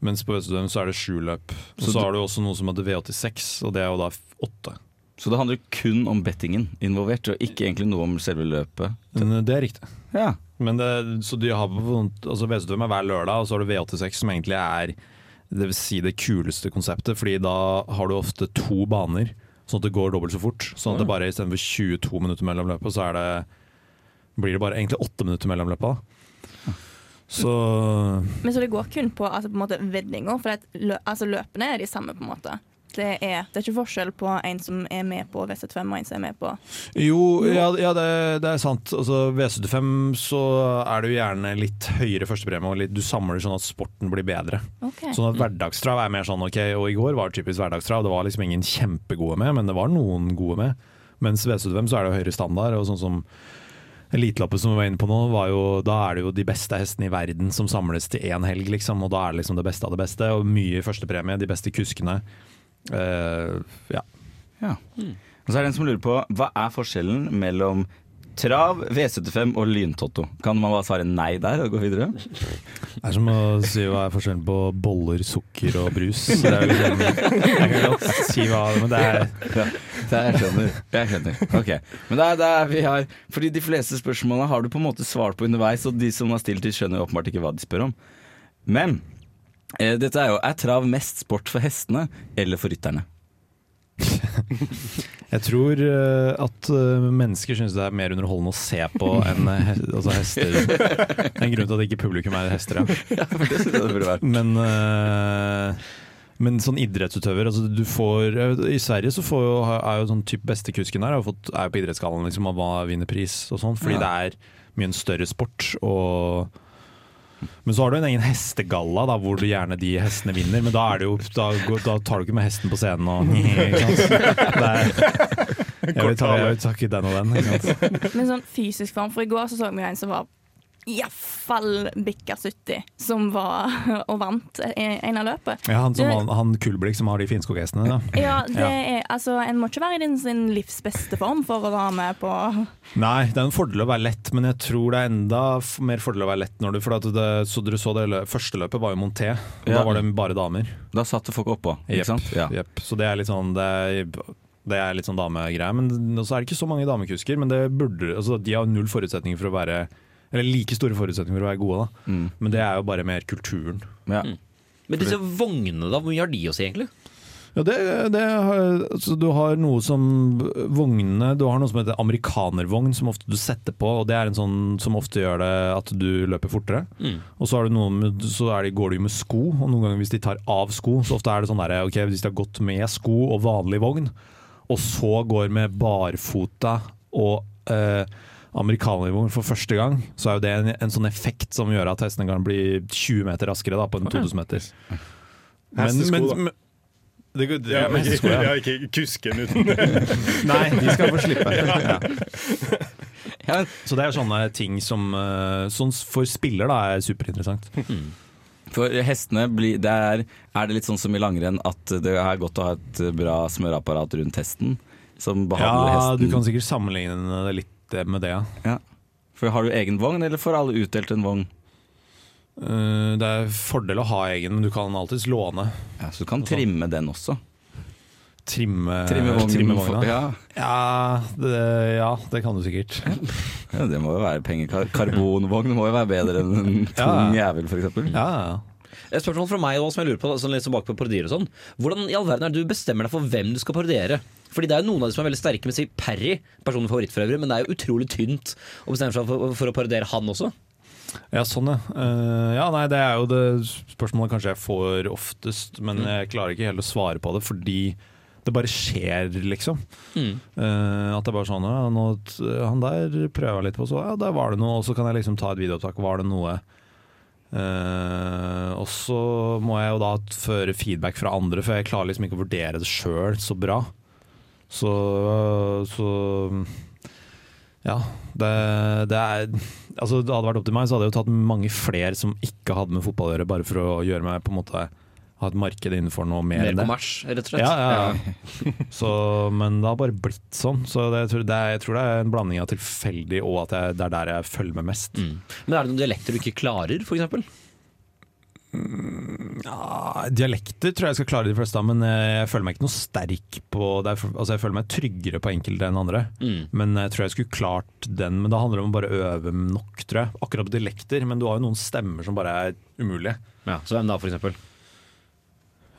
Mens på V75 så er det sju løp. Og Så så du- har du også noe som heter V86, og det er jo da f- åtte. Så det handler kun om bettingen involvert, og ikke egentlig noe om selve løpet? Men eh, det er riktig. Ja. Men det, så de har på, altså V75 er hver lørdag, og så har du V86 som egentlig er det vil si det kuleste konseptet, fordi da har du ofte to baner, sånn at det går dobbelt så fort. Sånn at det bare istedenfor 22 minutter mellom løpet, så er det, blir det bare egentlig åtte minutter mellom løpet. Da. Så Men så det går kun på, altså, på vendinga, for at lø altså, løpene er de samme, på en måte. Det er, det er ikke forskjell på en som er med på V75 og en som er med på Jo, ja, ja det, det er sant. Altså, V75 så er det jo gjerne litt høyere førstepremie, og litt, du samler sånn at sporten blir bedre. Okay. Sånn at hverdagstrav er mer sånn ok, og i går var det typisk hverdagstrav. Det var liksom ingen kjempegode med, men det var noen gode med. Mens V75 så er det jo høyere standard, og sånn som Eliteloppet som vi var inne på nå, var jo, da er det jo de beste hestene i verden som samles til én helg, liksom. Og da er det liksom det beste av det beste, og mye førstepremie, de beste kuskene. Eh, ja. Ja. Og så er det en som lurer på hva er forskjellen mellom trav, V75 og lyntotto? Kan man bare svare nei der og gå videre? Det er som å si hva er forskjellen på boller, sukker og brus. Det er jo liksom, [LAUGHS] jeg kan godt si hva men det er Ja, det jeg skjønner. Jeg skjønner. Ok. Men det er der vi har Fordi de fleste spørsmålene har du på en måte svart på underveis, og de som har stilt de skjønner åpenbart ikke hva de spør om. Men dette er jo Er trav mest sport for hestene eller for rytterne? [LAUGHS] Jeg tror eh, at eh, mennesker syns det er mer underholdende å se på enn eh, altså hester. Det er en grunn til at ikke publikum er hester, ja. [LAUGHS] Men, eh, men sånn idrettsutøver altså du får, I Sverige så får er jo sånn type beste kusken fått, er jo på idrettsgallaen liksom, og hva vinner pris og sånn, fordi Ja. det er mye en større sport. og men så har du en egen hestegalla da, hvor du gjerne de hestene vinner. Men da, er det jo, da, da tar du ikke med hesten på scenen og [LAUGHS] er, jeg vil ta, jeg vil ta den og den. Men sånn fysisk form, for i går så så vi en som var iallfall bikka 70, som var [LAUGHS] og vant en av løpet. Ja, han, som, Det- han, han Kulblikk som har de finskoghestene? Ja, det er, altså, En må ikke være i din sin livs beste form for å være med på Nei, det er en fordel å være lett, men jeg tror det er enda mer fordel å være lett når du For at det, så dere så det første løpet var jo Monté, og Ja. da var det bare damer. Da satte folk oppå, ikke Jepp, sant? Ja. Yep. Så det er litt sånn Det er, det er litt sånn damegreie. Men så er det ikke så mange damekusker, men det burde, altså, de har null forutsetninger for å være Eller like store forutsetninger for å være gode, da. Mm. Men det er jo bare mer kulturen. Ja. Men disse vognene, da, hvor mye har de å si, egentlig? Ja, det, det har, altså, du har noe som vognene Du har noe som heter amerikanervogn, som ofte du setter på. Og det er en sånn som ofte gjør det at du løper fortere. Mm. Og så, har du noe med, så er det, går du jo med sko, og noen ganger hvis de tar av sko, så ofte er det sånn der, ok, hvis de har gått med sko og vanlig vogn, og så går med barfota og eh, amerikanervogn for første gang, så er jo det en, en sånn effekt som gjør at hestene kan bli 20 meter raskere da, på en 2000 meter. Hestesko, da. men- det, går- Ja, men, hestesko, ja. [LAUGHS] ja, ikke kusken uten [LAUGHS] Nei, de skal få slippe. [LAUGHS] Ja. Ja. Så det er sånne ting som eh, Sånn for spiller da er superinteressant. For hestene blir det er, er det litt sånn som i langrenn at det er godt å ha et bra smøreapparat rundt hesten? Som behandler Ja, hesten du kan sikkert sammenligne det litt eh, med det, ja. Ja. For Har du egen vogn, eller får alle utdelt en vogn? Uh, det er fordel å ha egen, men du kan alltids låne. Ja, Så du kan trimme den også? Trimme, Trimme vognen trimme vognen. ja. Ja, det, ja, det kan du sikkert. Ja, Det må jo være penger. Kar- Karbonvogn må jo være bedre enn en tung jævel, f.eks. Ja, ja. Et spørsmål fra meg også, som jeg lurer på, sånn litt bak på parodier og sånn. Hvordan i all verden er det du bestemmer deg for hvem du skal parodiere? Fordi det er jo noen av de som er veldig sterke med å si Perry, personlig favoritt for øvrig, men det er jo utrolig tynt å bestemme seg for, for å parodiere han også. Ja, sånn ja. Uh, ja, nei, det er jo det spørsmålet kanskje jeg får oftest, men jeg klarer ikke helt å svare på det fordi det bare skjer, liksom. Mm. Uh, at det er bare sånn ja, nå, Han der prøver jeg litt på, så ja, der var det noe. Og så kan jeg liksom ta et videoopptak. Var det noe? Eh, og så må jeg jo da føre feedback fra andre, for jeg klarer liksom ikke å vurdere det sjøl så bra. Så, så ja, det, det er Altså, det hadde vært opp til meg, så hadde jeg jo tatt mange flere som ikke hadde med fotball å gjøre, bare for å gjøre meg på en måte ha et marked innenfor noe mer, Mer enn det. kommers, rett og slett. Ja, ja, ja. [LAUGHS] Så, men det har bare blitt sånn. Så det, jeg, tror det er, jeg tror det er en blanding av tilfeldig og at jeg, det er der jeg følger med mest. Men er det noen dialekter du ikke klarer, f.eks.? Ja, dialekter tror jeg jeg skal klare de fleste av, men jeg, føler meg ikke noe sterk på det. er Altså, jeg føler meg tryggere på enkelte enn andre. Mm. Men jeg tror jeg skulle klart den. Men det handler om å bare øve nok, tror jeg. Akkurat på dialekter, men du har jo noen stemmer som bare er umulige. Ja, så hvem da, f.eks.?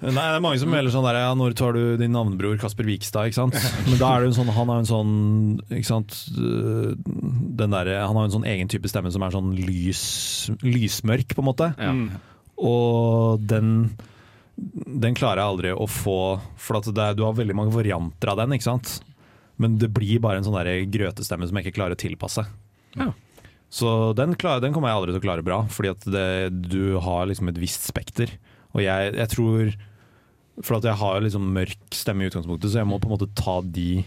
Nei, det er mange som melder sånn der Ja, når tar du din navnebror Kasper Vikstad, ikke sant? Men da er det jo en sånn Han har en sånn Ikke sant øh, Den der, Han har en sånn egen type stemme som er sånn lys Lysmørk, på en måte. Ja. Og den Den klarer jeg aldri å få For er, du har veldig mange varianter av den, ikke sant? Men det blir bare en sånn der grøtestemme som jeg ikke klarer å tilpasse. Ja. Så den, klarer, den kommer jeg aldri til å klare bra, fordi at det, du har liksom et visst spekter. Og jeg, jeg tror For at jeg har liksom mørk stemme i utgangspunktet, så jeg må på en måte ta de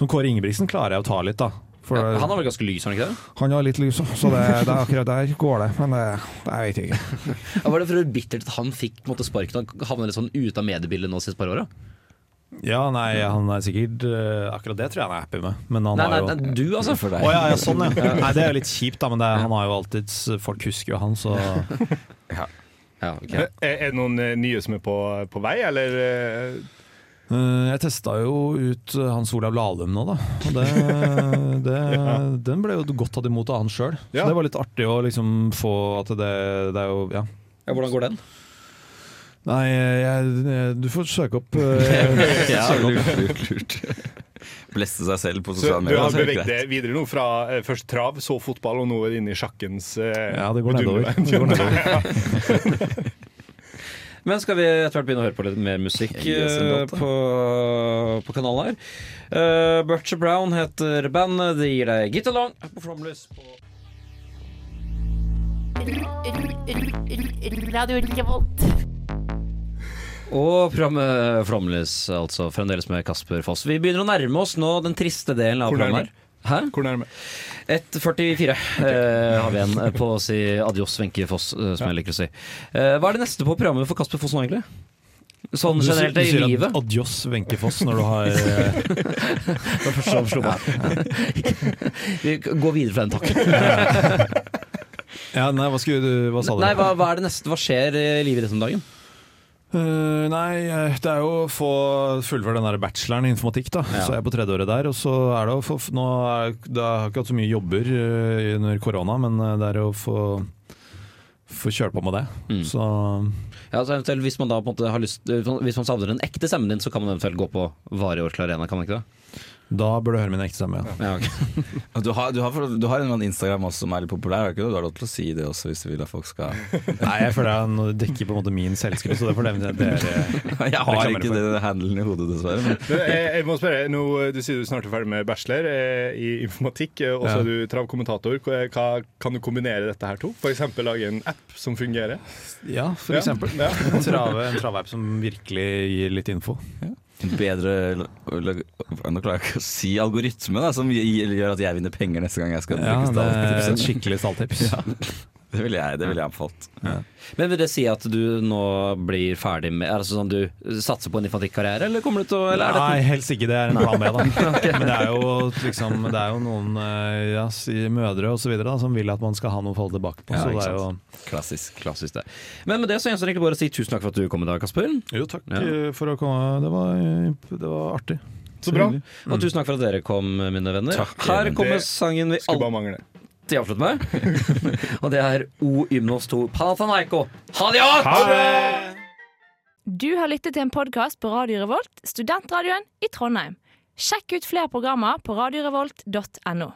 Som Kåre Ingebrigtsen klarer jeg å ta litt, da. For Ja, han har vel ganske lys, har han ikke det? han har litt lys, så det, det er akkurat der går det. Men det, det vet jeg ikke. [LAUGHS] Ja, var det for bittert at han fikk måte, sparken og havnet litt sånn ute av mediebildet nå de siste par åra? Ja, nei, han er sikkert eh, Akkurat det tror jeg han er happy med. Men han Nei, har nei, jo nei, du altså. For deg. Å ja, ja, sånn ja. [LAUGHS] Nei, det er jo litt kjipt, da, men det han har jo alltid Folk husker jo han, så [LAUGHS] Ja, ok. Er, er det noen eh, nye som er på, på vei, eller? eh, Eh, Jeg testa jo ut eh, Hans Olav Lahlum nå, da. Og det, [LAUGHS] det, den ble jo godt tatt imot av han sjøl. Så Ja. det var litt artig å liksom få at det, det er jo Ja. Ja, hvordan går den? Nei, jeg, jeg, du får søke opp eh, [LAUGHS] Ja, lurt, lurt, Bleste seg selv på sosiale medier. du har det beveget deg videre nå fra eh, først trav, så fotball, og nå er du inne i sjakkens eh, Ja, det går nedover. Det går [LAUGHS] nedover. [LAUGHS] Men skal vi etter hvert begynne å høre på litt mer musikk eh, da. på, på kanalen her? Uh, Butcher Brown heter bandet. Det gir deg Get Along på Flomlys. Radio Revolt. Og programmet Flåmlys, altså fremdeles med Kasper Foss. Vi begynner å nærme oss nå den triste delen av programmet. her. Hæ? Hvor nærme? 1.44 eh, har vi igjen eh, på å si adios, Wenche Foss, som som jeg liker å si. Eh, hva er det neste på programmet for Kasper Foss nå, egentlig? Sånn generelt i livet. Du sier adios Wenche Foss når du har eh, [LAUGHS] Det var første som slo meg. [LAUGHS] Vi går videre fra den, takken. Ja, nei, hva skulle du Hva sa du? Nei, hva, hva er det neste? Hva skjer i livet ditt om dagen? Eh, nei, eh, det er jo å få fullføre den der bacheloren i informatikk. da Ja. Så er jeg på tredjeåret der. Og så er det å få Nå er, det har ikke hatt så mye jobber eh, under korona, men det er å få Få kjøre på med det. Mm. Så Ja, altså eventuelt Hvis man da på en måte har lyst Hvis man savner den ekte stemmen din, så kan man eventuelt gå på Varig Orkla Arena, kan man ikke det? Da bør du høre min ekte stemme. Ja. Ja, okay. [LAUGHS] Du har, du, har, du har en eller annen Instagram også som er litt populær, har ikke? Du har lov til å si det også hvis du vil at folk skal [LAUGHS] Nei, jeg føler at nå dekker på en måte min selvskryt, så det får nevne dere [LAUGHS] Jeg har ikke for. det handelen i hodet, dessverre. Men Men jeg, jeg må spørre, nå, Du sier du snart er ferdig med bachelor eh, i informatikk, eh, og så Ja. er du travkommentator. Hva, kan du kombinere dette her to? F.eks. lage en app som fungerer? Ja, for Ja. Ja. En trave-app som virkelig gir litt info. Bedre Nå klarer jeg ikke å si algoritme, da, som gjør at jeg vinner penger neste gang jeg skal Ja, bruke et stalltips. skikkelig stalltips. [LAUGHS] Det ville jeg, det ville jeg anbefalt. Men vil det si at du nå blir ferdig med Altså sånn du satser på en infantikkarriere, eller kommer du til å eller er Nei, dette, helst ikke. Det er en plan B, da. [LAUGHS] Men det er jo, liksom, det er jo noen eh, ja, mødre videre som vil at man skal ha noe å falle tilbake på. Ja, så det er jo. Klassisk. klassisk det. Men med det så gjenstår det egentlig bare å si tusen takk for at du kom i dag, Kasper. Jo, takk Ja. eh, for å komme. Det var, eh, det var artig. Så bra. Og tusen takk for at dere kom, mine venner. Takk, Her kommer det sangen vi Skulle mangle. avslutter med. [LAUGHS] og det er O Ymnos 2 Panathanaiko. Ha det godt! Du har lyttet til en podkast på Radio Revolt, studentradioen i Trondheim. Sjekk ut flere programmer på radiorevolt.no.